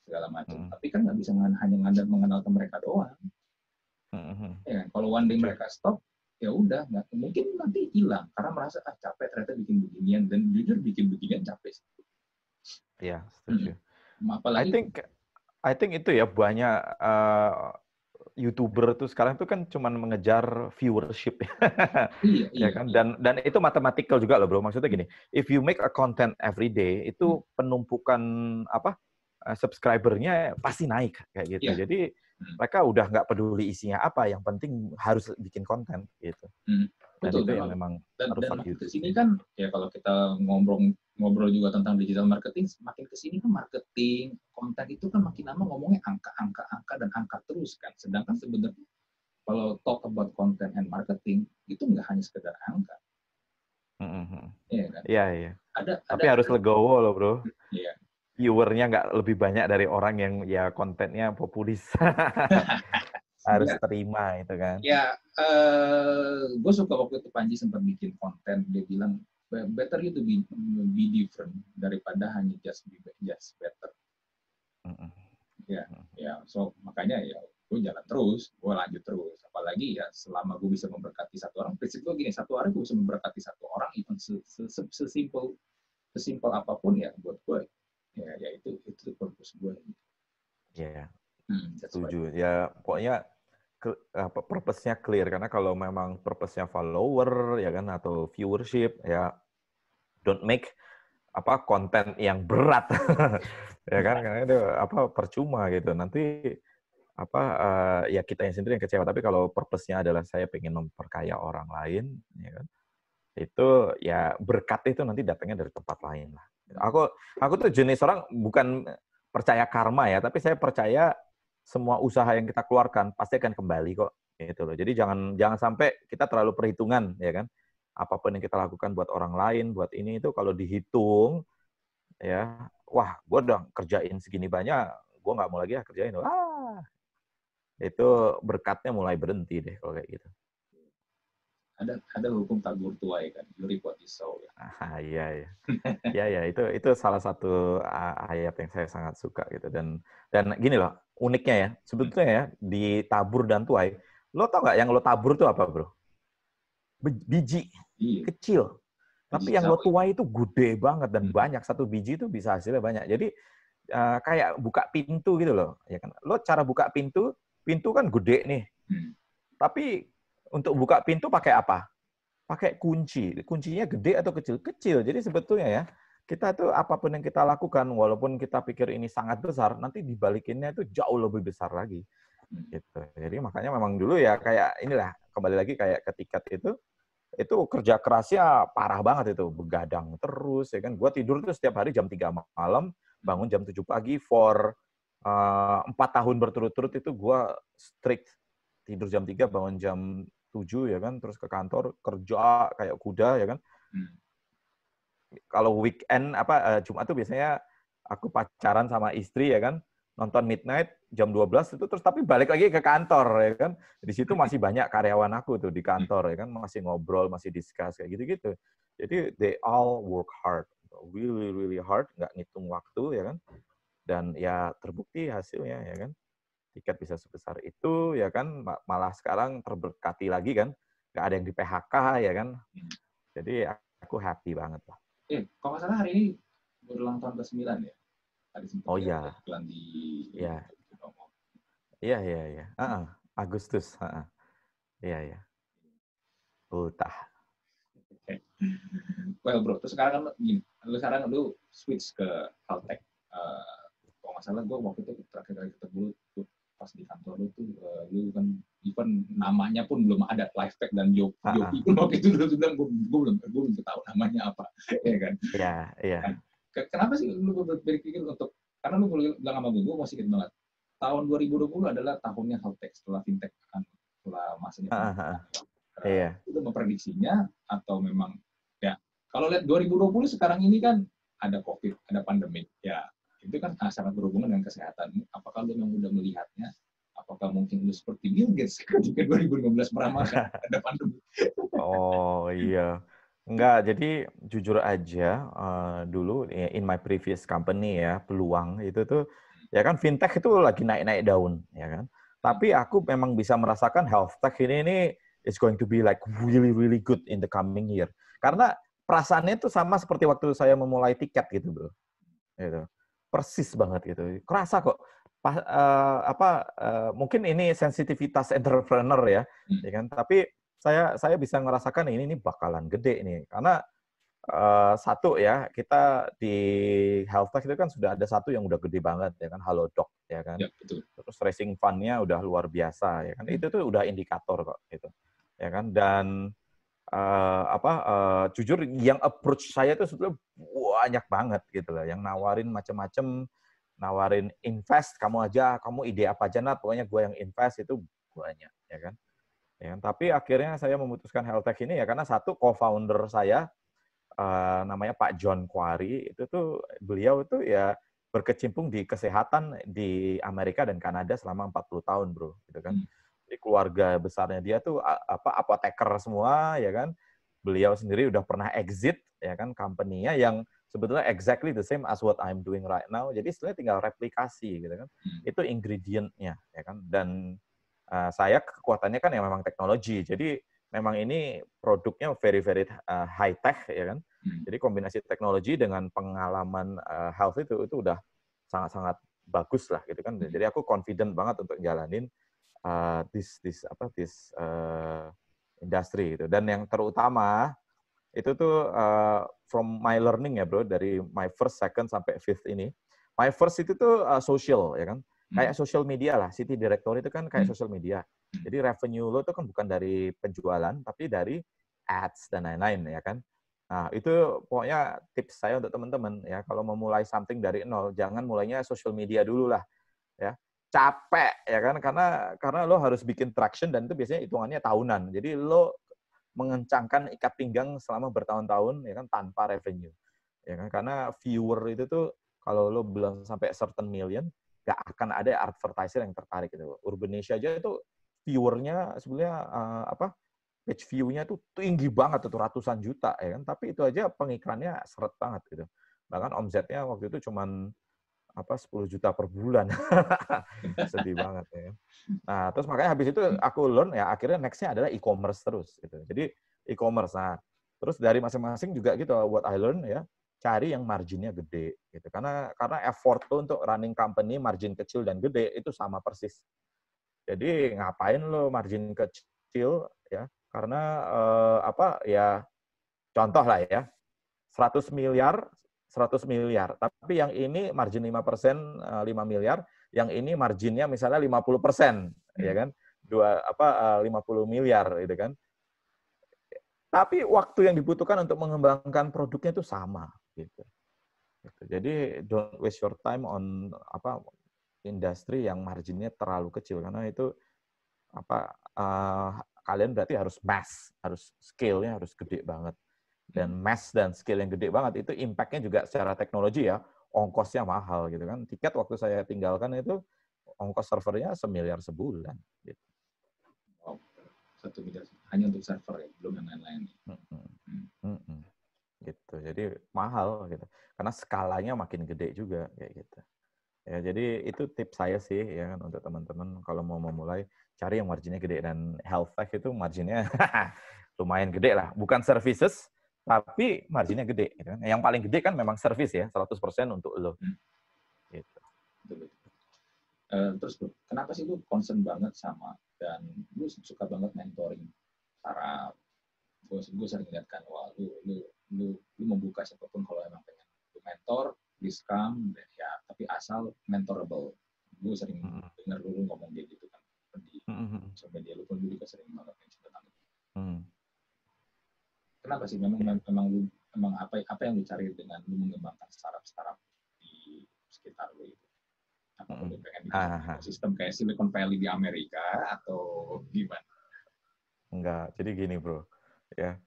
Speaker 2: segala macam. Hmm. Tapi kan nggak bisa hanya ngandal mengandalkan mereka doang. Hmm. Ya kan? Kalau one day mereka stop, ya udah nggak mungkin nanti hilang karena merasa ah capek ternyata bikin beginian dan jujur bikin beginian capek sih.
Speaker 1: Iya setuju. Hmm. Apalagi I think I think itu ya banyak uh, youtuber tuh sekarang tuh kan cuma mengejar viewership iya, ya iya, kan iya. dan dan itu matematikal juga loh bro maksudnya gini if you make a content every day itu hmm. penumpukan apa uh, subscribernya pasti naik kayak gitu yeah. jadi Hmm. mereka udah nggak peduli isinya apa, yang penting harus bikin konten gitu. Hmm. Dan Betul, itu yang memang
Speaker 2: dan, harus dan YouTube. Ke sini kan ya kalau kita ngobrol ngobrol juga tentang digital marketing, makin ke sini kan marketing konten itu kan makin lama ngomongnya angka, angka, dan angka terus kan. Sedangkan sebenarnya kalau talk about content and marketing itu nggak hanya sekedar angka.
Speaker 1: Iya kan? Iya iya. Ada, Tapi ada, harus legowo loh bro. Iya viewernya nggak lebih banyak dari orang yang ya kontennya populis. harus ya. terima itu kan.
Speaker 2: Ya, uh, gue suka waktu itu Panji sempat bikin konten dia bilang better you to be be different daripada hanya just be just better. Ya, ya. So makanya ya gue jalan terus, gue lanjut terus. Apalagi ya selama gue bisa memberkati satu orang, prinsip gue gini, satu hari gue bisa memberkati satu orang, even sesimpel sesimpel apa pun ya buat gue, ya, ya itu itu purpose gue.
Speaker 1: Iya, yeah. hmm, setuju. Ya pokoknya purpose-nya clear. Karena kalau memang purpose-nya follower ya kan atau viewership ya don't make apa konten yang berat. Ya kan karena itu apa percuma gitu. Nanti apa uh, ya kita yang sendiri yang kecewa. Tapi kalau purpose-nya adalah saya pengen memperkaya orang lain ya kan itu ya berkat itu nanti datangnya dari tempat lain lah. Aku aku tuh jenis orang bukan percaya karma ya tapi saya percaya semua usaha yang kita keluarkan pasti akan kembali kok gitu loh jadi jangan jangan sampai kita terlalu perhitungan ya kan apa pun yang kita lakukan buat orang lain buat ini itu kalau dihitung ya wah gue udah kerjain segini banyak gue nggak mau lagi ya kerjain wah itu berkatnya mulai berhenti deh kalau kayak gitu.
Speaker 2: Ada ada hukum tabur tuai kan, you reap what you sow. Ya.
Speaker 1: Ah, iya iya. Iya ya, itu itu salah satu ayat yang saya sangat suka gitu dan dan gini loh, uniknya ya, sebetulnya ya di tabur dan tuai, lo tau nggak yang lo tabur tuh apa, Bro? Biji iya. kecil. Tapi yang lo tuai itu gede banget dan hmm. banyak satu biji itu bisa hasilnya banyak. Jadi uh, kayak buka pintu gitu loh, ya kan? Lo cara buka pintu pintu kan gede nih. Hmm. Tapi untuk buka pintu pakai apa? Pakai kunci. Kuncinya gede atau kecil? Kecil. Jadi sebetulnya ya, kita tuh apa pun yang kita lakukan, walaupun kita pikir ini sangat besar, nanti dibalikinnya itu jauh lebih besar lagi. Hmm. Gitu. Jadi makanya memang dulu ya kayak inilah kembali lagi kayak ketika itu itu kerja kerasnya parah banget itu begadang terus ya kan gue tidur tuh setiap hari jam 3 malam bangun jam 7 pagi for Eh, empat tahun berturut-turut itu gue strict tidur jam 3 bangun jam 7 ya kan terus ke kantor kerja kayak kuda ya kan hmm. Kalau weekend apa uh, Jumat tuh biasanya aku pacaran sama istri ya kan nonton midnight jam 12 itu terus tapi balik lagi ke kantor ya kan. Di situ masih banyak karyawan aku tuh di kantor ya kan masih ngobrol masih discuss kayak gitu-gitu. Jadi they all work hard really really hard nggak ngitung waktu ya kan. Dan ya terbukti hasilnya ya kan. Tiket bisa sebesar itu ya kan malah sekarang terberkati lagi kan. Nggak ada yang di PHK ya kan. Hmm. jadi aku happy banget lah
Speaker 2: eh kalau nggak salah hari ini berulang tahun ke sembilan ya?
Speaker 1: Tadi oh iya.
Speaker 2: di
Speaker 1: iya. Iya iya iya. -uh. Agustus uh -uh. iya. Iya ultah
Speaker 2: well bro terus sekarang kan gini lu sekarang lu switch ke Caltech. Uh, masalah gue waktu itu terakhir kali ketemu pas di kantor lu tuh uh, lu kan even namanya pun belum ada live tech dan Yopi uh -huh. pun waktu itu dulu bilang gue, belum gue belum tahu namanya apa ya kan
Speaker 1: iya yeah, iya yeah.
Speaker 2: Kan, kenapa sih lu berpikir untuk karena lu bilang sama gue gue masih ingat banget tahun 2020 adalah tahunnya health tech setelah fintech kan setelah masanya uh -huh. uh, yeah. itu memprediksinya atau memang ya kalau lihat 2020 sekarang ini kan ada covid ada pandemi ya itu kan sangat berhubungan dengan kesehatan. Apakah lu memang udah melihatnya? Apakah mungkin lu seperti Bill Gates ketika 2015 meramalkan ada pandemi?
Speaker 1: oh iya. Enggak, jadi jujur aja uh, dulu in my previous company ya, peluang itu tuh ya kan fintech itu lagi naik-naik daun ya kan. Tapi aku memang bisa merasakan health tech ini ini is going to be like really really good in the coming year. Karena perasaannya itu sama seperti waktu saya memulai tiket gitu, Bro. Gitu persis banget gitu. Kerasa kok. Pas, uh, apa uh, mungkin ini sensitivitas entrepreneur ya, hmm. ya kan? Tapi saya saya bisa ngerasakan ini ini bakalan gede ini karena uh, satu ya kita di health tech itu kan sudah ada satu yang udah gede banget ya kan Halodoc ya kan. Ya, betul. Terus racing fund-nya udah luar biasa ya kan. Hmm. Itu tuh udah indikator kok gitu. Ya kan dan uh, apa uh, jujur yang approach saya itu sebetulnya banyak banget gitu loh. Yang nawarin macam-macam nawarin invest kamu aja kamu ide apa aja nah pokoknya gue yang invest itu banyak ya kan? Ya kan? Tapi akhirnya saya memutuskan health tech ini ya karena satu co-founder saya uh, namanya Pak John Quarry itu tuh beliau itu ya berkecimpung di kesehatan di Amerika dan Kanada selama 40 tahun bro gitu kan? Hmm keluarga besarnya dia tuh apa apoteker semua ya kan. Beliau sendiri udah pernah exit ya kan company-nya yang sebetulnya exactly the same as what I'm doing right now. Jadi sebenarnya tinggal replikasi gitu kan. Hmm. Itu ingredient-nya ya kan. Dan uh, saya kekuatannya kan yang memang teknologi. Jadi memang ini produknya very very uh, high tech ya kan. Hmm. Jadi kombinasi teknologi dengan pengalaman uh, health itu itu udah sangat-sangat bagus lah gitu kan. Hmm. Jadi aku confident banget untuk jalanin uh, this this apa this uh, industri itu. Dan yang terutama itu tuh uh, from my learning ya bro dari my first, second sampai fifth ini. My first itu tuh uh, social ya kan. Hmm. Kayak social media lah. City Director itu kan kayak hmm. social media. Jadi revenue lo itu kan bukan dari penjualan, tapi dari ads dan lain-lain ya kan. Nah, itu pokoknya tips saya untuk teman-teman ya, kalau mau mulai something dari nol, jangan mulainya social media dulu lah. Ya. Capek ya kan karena karena lo harus bikin traction dan itu biasanya hitungannya tahunan. Jadi lo mengencangkan ikat pinggang selama bertahun-tahun ya kan tanpa revenue. Ya kan karena viewer itu tuh kalau lo belum sampai certain million, gak akan ada advertiser yang tertarik gitu. Urbanesia aja itu viewernya sebenarnya uh, apa page view-nya tuh tinggi banget tuh ratusan juta ya kan tapi itu aja pengiklannya seret banget gitu bahkan omsetnya waktu itu cuman apa 10 juta per bulan. Sedih banget ya. Nah terus makanya habis itu aku learn ya akhirnya nextnya adalah e-commerce terus gitu. Jadi e-commerce nah. Terus dari masing-masing juga gitu what I learn ya cari yang marginnya gede gitu. Karena karena effort tuh untuk running company margin kecil dan gede itu sama persis. Jadi ngapain lo margin kecil ya? Karena eh, apa ya contoh lah ya. 100 miliar 100 miliar. Tapi yang ini margin 5 persen, 5 eh, miliar. Yang ini marginnya misalnya 50 persen, hmm. ya kan? Dua apa 50 eh, miliar, gitu kan? Tapi waktu yang dibutuhkan untuk mengembangkan produknya itu sama, gitu. gitu. Jadi don't waste your time on apa industri yang marginnya terlalu kecil karena itu apa uh, kalian berarti harus mass, harus scale-nya harus gede banget. Dan mass dan scale yang gede banget itu impact-nya juga secara teknologi ya, ongkosnya mahal gitu kan. Tiket waktu saya tinggalkan itu ongkos servernya semiliar sebulan gitu.
Speaker 2: Wow, satu miliar hanya untuk server ya, belum yang lain-lain. Hmm.
Speaker 1: Hmm. Hmm. Gitu. Jadi mahal gitu. Karena skalanya makin gede juga kayak gitu. Ya, jadi itu tips saya sih ya kan untuk teman-teman kalau mau memulai cari yang marginnya gede dan health tech itu marginnya lumayan gede lah. Bukan services tapi marginnya gede. Gitu kan. Yang paling gede kan memang service ya 100% untuk lo. Hmm. Gitu.
Speaker 2: Uh, terus kenapa sih lu concern banget sama dan lu suka banget mentoring para gue, gue sering lihat kan wah lu lu lu lu membuka siapa pun kalau emang pengen lu mentor please come ya tapi asal mentorable gue sering mm -hmm. dengar dulu ngomong dia gitu kan di mm -hmm. sosial media lu pun dulu juga sering banget mention tentang itu mm. Kenapa sih? Memang memang lu memang apa apa yang lu cari dengan lu mengembangkan startup startup di sekitar lu itu? Apa lu pengen bikin sistem kayak Silicon Valley di Amerika atau gimana?
Speaker 1: Enggak jadi gini bro. Ya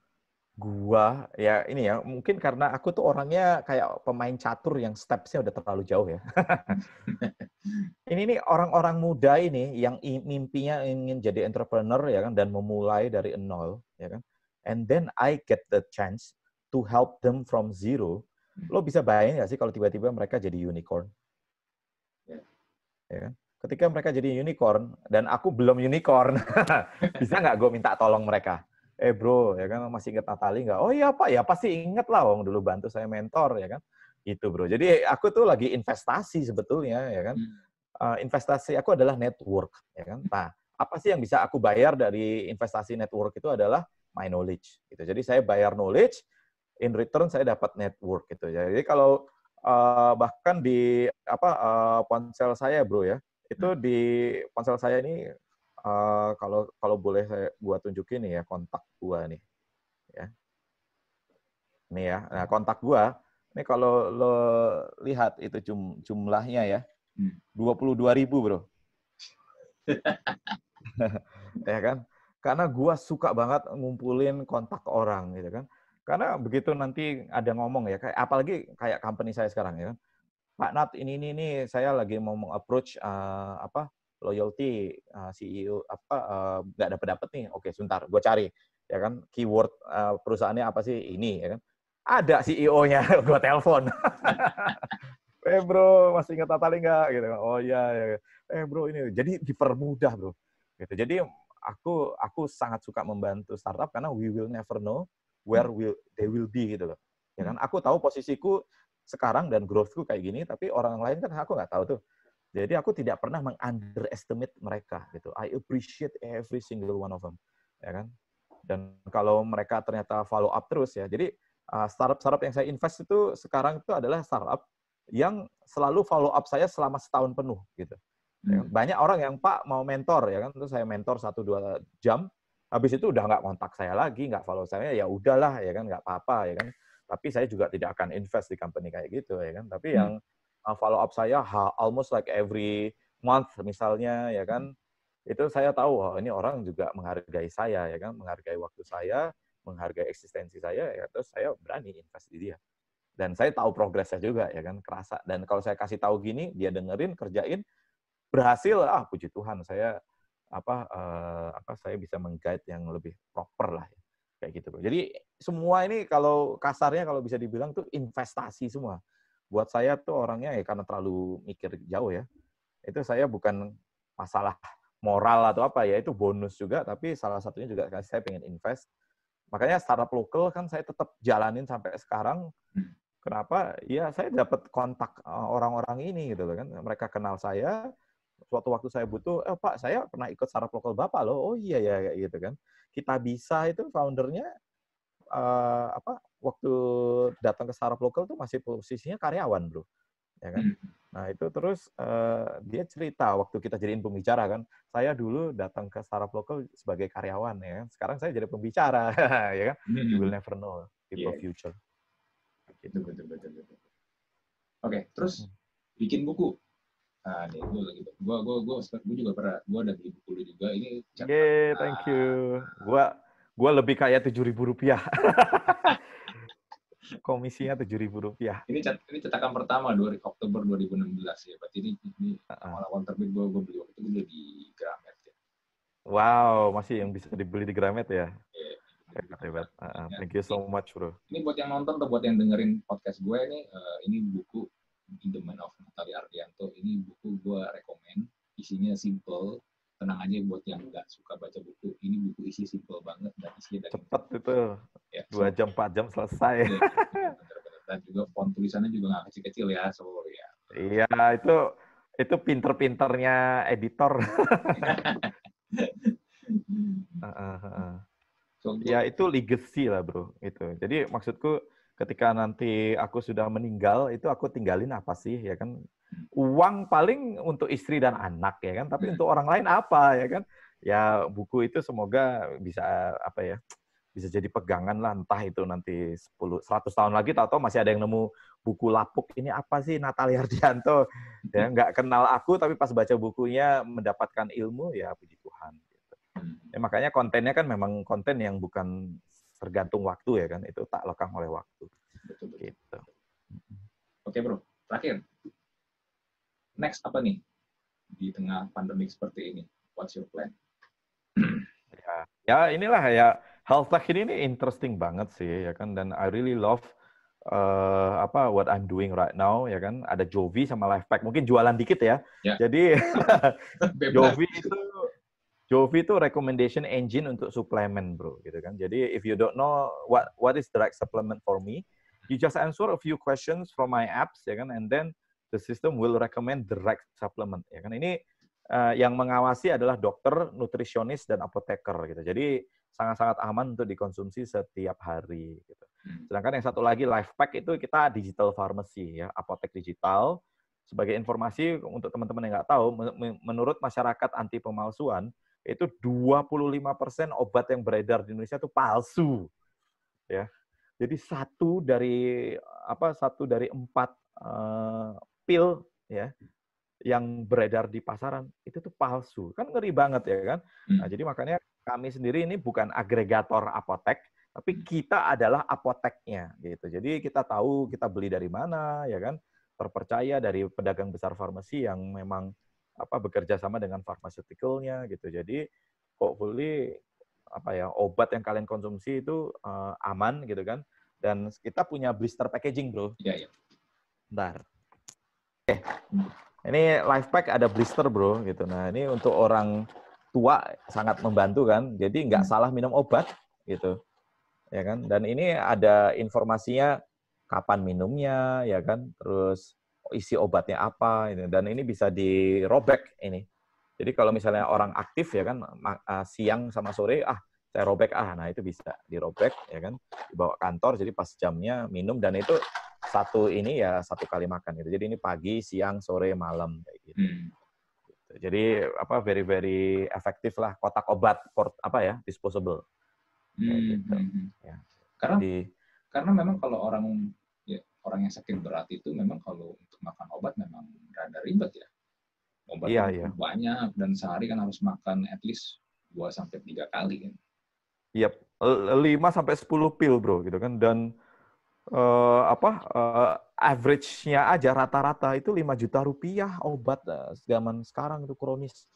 Speaker 1: Gua ya ini ya mungkin karena aku tuh orangnya kayak pemain catur yang stepsnya udah terlalu jauh ya. ini nih orang-orang muda ini yang mimpinya ingin jadi entrepreneur ya kan dan memulai dari nol ya kan. And then I get the chance to help them from zero. Lo bisa bayangin gak sih kalau tiba-tiba mereka jadi unicorn? Ya, ya kan? Ketika mereka jadi unicorn dan aku belum unicorn, bisa nggak gue minta tolong mereka? eh bro ya kan masih ingat Natali nggak? Oh iya pak ya pasti inget lah Wong dulu bantu saya mentor ya kan itu bro. Jadi aku tuh lagi investasi sebetulnya ya kan. Uh, investasi aku adalah network ya kan. Nah apa sih yang bisa aku bayar dari investasi network itu adalah my knowledge gitu. Jadi saya bayar knowledge, in return saya dapat network gitu. Jadi kalau uh, bahkan di apa uh, ponsel saya bro ya itu hmm. di ponsel saya ini uh, kalau kalau boleh saya gua tunjukin nih ya kontak gua nih ya nih ya nah kontak gua ini kalau lo lihat itu jum, jumlahnya ya hmm. dua puluh dua ribu bro ya kan karena gua suka banget ngumpulin kontak orang gitu kan karena begitu nanti ada ngomong ya kayak apalagi kayak company saya sekarang ya kan Pak Nat ini ini ini saya lagi mau approach uh, apa loyalty uh, CEO apa nggak uh, dapat dapat nih. Oke, sebentar, gue cari ya kan keyword uh, perusahaannya apa sih ini ya kan. Ada CEO-nya, gue telepon. eh bro, masih ingat Tatali nggak? Gitu. Oh iya, ya. eh bro ini. Jadi dipermudah bro. Gitu. Jadi aku aku sangat suka membantu startup karena we will never know where hmm. will they will be gitu loh. Ya kan? Aku tahu posisiku sekarang dan growthku kayak gini, tapi orang lain kan aku nggak tahu tuh. Jadi aku tidak pernah mengunderestimate mereka gitu. I appreciate every single one of them, ya kan. Dan kalau mereka ternyata follow up terus ya. Jadi uh, startup-startup yang saya invest itu sekarang itu adalah startup yang selalu follow up saya selama setahun penuh gitu. Ya kan? Hmm. Banyak orang yang Pak mau mentor ya kan, terus saya mentor satu dua jam, habis itu udah nggak kontak saya lagi, nggak follow saya, ya udahlah ya kan, nggak apa-apa ya kan. Tapi saya juga tidak akan invest di company kayak gitu ya kan. Tapi hmm. yang uh, follow up saya almost like every month misalnya ya kan itu saya tahu oh, ini orang juga menghargai saya ya kan menghargai waktu saya menghargai eksistensi saya ya terus saya berani invest di dia dan saya tahu progresnya juga ya kan kerasa dan kalau saya kasih tahu gini dia dengerin kerjain berhasil ah puji Tuhan saya apa uh, apa saya bisa mengguide yang lebih proper lah ya. kayak gitu jadi semua ini kalau kasarnya kalau bisa dibilang tuh investasi semua buat saya tuh orangnya ya karena terlalu mikir jauh ya. Itu saya bukan masalah moral atau apa ya, itu bonus juga, tapi salah satunya juga saya pengen invest. Makanya startup lokal kan saya tetap jalanin sampai sekarang. Kenapa? Ya saya dapat kontak eh, orang-orang ini gitu kan. Mereka kenal saya, suatu waktu saya butuh, eh Pak, saya pernah ikut startup lokal Bapak loh. Oh iya ya kayak gitu kan. Kita bisa itu foundernya uh, apa waktu datang ke startup lokal tuh masih posisinya karyawan bro ya kan hmm. nah itu terus uh, dia cerita waktu kita jadiin pembicara kan saya dulu datang ke startup lokal sebagai karyawan ya kan sekarang saya jadi pembicara ya kan hmm. you will never know people yeah. future
Speaker 2: gitu betul betul betul oke okay, terus hmm. bikin buku Nah, nih gue lagi, gue gue gue gue juga pernah, gue ada beli buku lu juga. Ini.
Speaker 1: Yeah, thank you. Gue gue lebih kayak tujuh ribu rupiah. Komisinya tujuh ribu rupiah.
Speaker 2: Ini cat, ini cetakan pertama dua Oktober 2016 ya. Berarti ini ini awal-awal terbit gue gue beli waktu itu gue di Gramet ya.
Speaker 1: Wow, masih yang bisa dibeli di Gramet ya? Yeah. Hebat, hebat. Uh, thank you so much, bro.
Speaker 2: Ini buat yang nonton atau buat yang dengerin podcast gue ini, uh, ini buku In the Man of Natali Ardianto. Ini buku gue rekomend. Isinya simple, tenang aja buat yang nggak suka baca buku. Ini buku isi simple banget dan isinya
Speaker 1: dari cepet itu. Ya, dua jam empat jam selesai. Ya,
Speaker 2: dan juga font tulisannya juga nggak kecil-kecil ya so ya.
Speaker 1: Iya itu itu pinter-pinternya editor. So, ya itu legacy lah bro itu jadi maksudku ketika nanti aku sudah meninggal itu aku tinggalin apa sih ya kan uang paling untuk istri dan anak ya kan, tapi hmm. untuk orang lain apa ya kan? Ya buku itu semoga bisa apa ya? bisa jadi pegangan lah entah itu nanti 10 100 tahun lagi atau masih ada yang nemu buku lapuk ini apa sih Natalia Ardianto ya nggak kenal aku tapi pas baca bukunya mendapatkan ilmu ya puji Tuhan gitu. Ya, makanya kontennya kan memang konten yang bukan tergantung waktu ya kan itu tak lekang oleh waktu. Betul, betul. Gitu.
Speaker 2: Oke bro, terakhir next apa nih di tengah pandemi seperti ini? What's your plan?
Speaker 1: ya, ya inilah ya health tech ini, ini interesting banget sih ya kan dan I really love uh, apa what I'm doing right now ya kan ada Jovi sama Lifepack mungkin jualan dikit ya. ya. Jadi Jovi itu Jovi itu recommendation engine untuk suplemen bro gitu kan. Jadi if you don't know what what is the right supplement for me, you just answer a few questions from my apps ya kan and then the system will recommend the right supplement. Ya kan ini uh, yang mengawasi adalah dokter, nutrisionis dan apoteker gitu. Jadi sangat-sangat aman untuk dikonsumsi setiap hari gitu. Hmm. Sedangkan yang satu lagi Lifepack itu kita digital pharmacy ya, apotek digital. Sebagai informasi untuk teman-teman yang nggak tahu, menurut masyarakat anti pemalsuan itu 25% obat yang beredar di Indonesia itu palsu. Ya. Jadi satu dari apa satu dari empat uh, pil ya yang beredar di pasaran itu tuh palsu. Kan ngeri banget ya kan? Nah, hmm. jadi makanya kami sendiri ini bukan agregator apotek, tapi hmm. kita adalah apoteknya gitu. Jadi kita tahu kita beli dari mana ya kan? Terpercaya dari pedagang besar farmasi yang memang apa bekerja sama dengan pharmaceuticalnya gitu. Jadi hopefully apa ya obat yang kalian konsumsi itu uh, aman gitu kan. Dan kita punya blister packaging bro.
Speaker 2: Iya iya.
Speaker 1: Bentar. Oke. Ini life pack ada blister bro gitu. Nah ini untuk orang tua sangat membantu kan. Jadi nggak hmm. salah minum obat gitu. Ya kan. Dan ini ada informasinya kapan minumnya ya kan. Terus isi obatnya apa ini dan ini bisa dirobek ini. Jadi kalau misalnya orang aktif ya kan ah, siang sama sore ah saya robek ah nah itu bisa dirobek ya kan dibawa kantor jadi pas jamnya minum dan itu satu ini ya satu kali makan gitu. Jadi ini pagi, siang, sore, malam kayak gitu. Hmm. Gitu. Jadi apa very very efektif lah kotak obat port apa ya disposable.
Speaker 2: Hmm. Gitu. Hmm, hmm. Ya. Karena Jadi, karena memang kalau orang orang yang sakit berat itu memang kalau makan obat memang rada ribet ya. Obat iya, iya. banyak dan sehari kan harus makan at least 2 sampai 3 kali kan.
Speaker 1: Iya, yep. 5 sampai 10 pil, Bro, gitu kan. Dan uh, apa uh, average-nya aja rata-rata itu 5 juta rupiah obat uh, zaman sekarang itu kronis.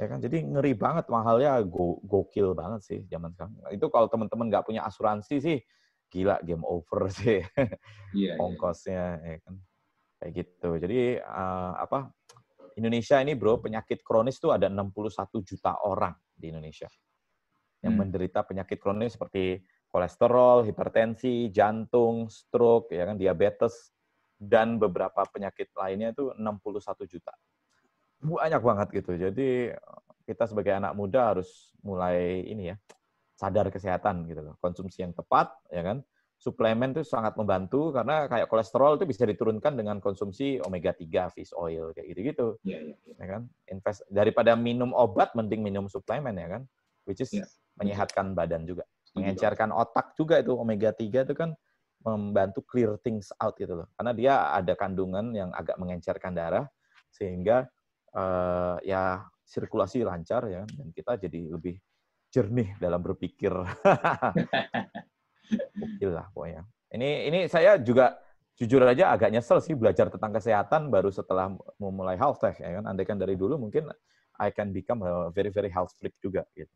Speaker 1: Ya kan? Jadi ngeri banget mahalnya go gokil banget sih zaman sekarang. Itu kalau teman-teman nggak punya asuransi sih gila game over sih yeah, iya. ongkosnya yeah. ya kan kayak gitu jadi uh, apa Indonesia ini bro penyakit kronis tuh ada 61 juta orang di Indonesia yang hmm. menderita penyakit kronis seperti kolesterol, hipertensi, jantung, stroke, ya kan diabetes dan beberapa penyakit lainnya itu 61 juta. Banyak banget gitu. Jadi kita sebagai anak muda harus mulai ini ya, sadar kesehatan gitu loh. Konsumsi yang tepat ya kan. Suplemen itu sangat membantu karena kayak kolesterol itu bisa diturunkan dengan konsumsi omega 3 fish oil kayak gitu-gitu.
Speaker 2: Yeah, yeah, yeah.
Speaker 1: Ya kan? Invest daripada minum obat mending minum suplemen ya kan. Which is yeah. menyehatkan badan juga. Mengencerkan otak juga itu omega 3 itu kan membantu clear things out gitu loh. Karena dia ada kandungan yang agak mengencerkan darah sehingga uh, ya sirkulasi lancar ya dan kita jadi lebih jernih dalam berpikir. Lah pokoknya. Ini ini saya juga jujur aja agak nyesel sih belajar tentang kesehatan baru setelah memulai health tech ya kan. Andai kan dari dulu mungkin I can become a very very health freak juga gitu.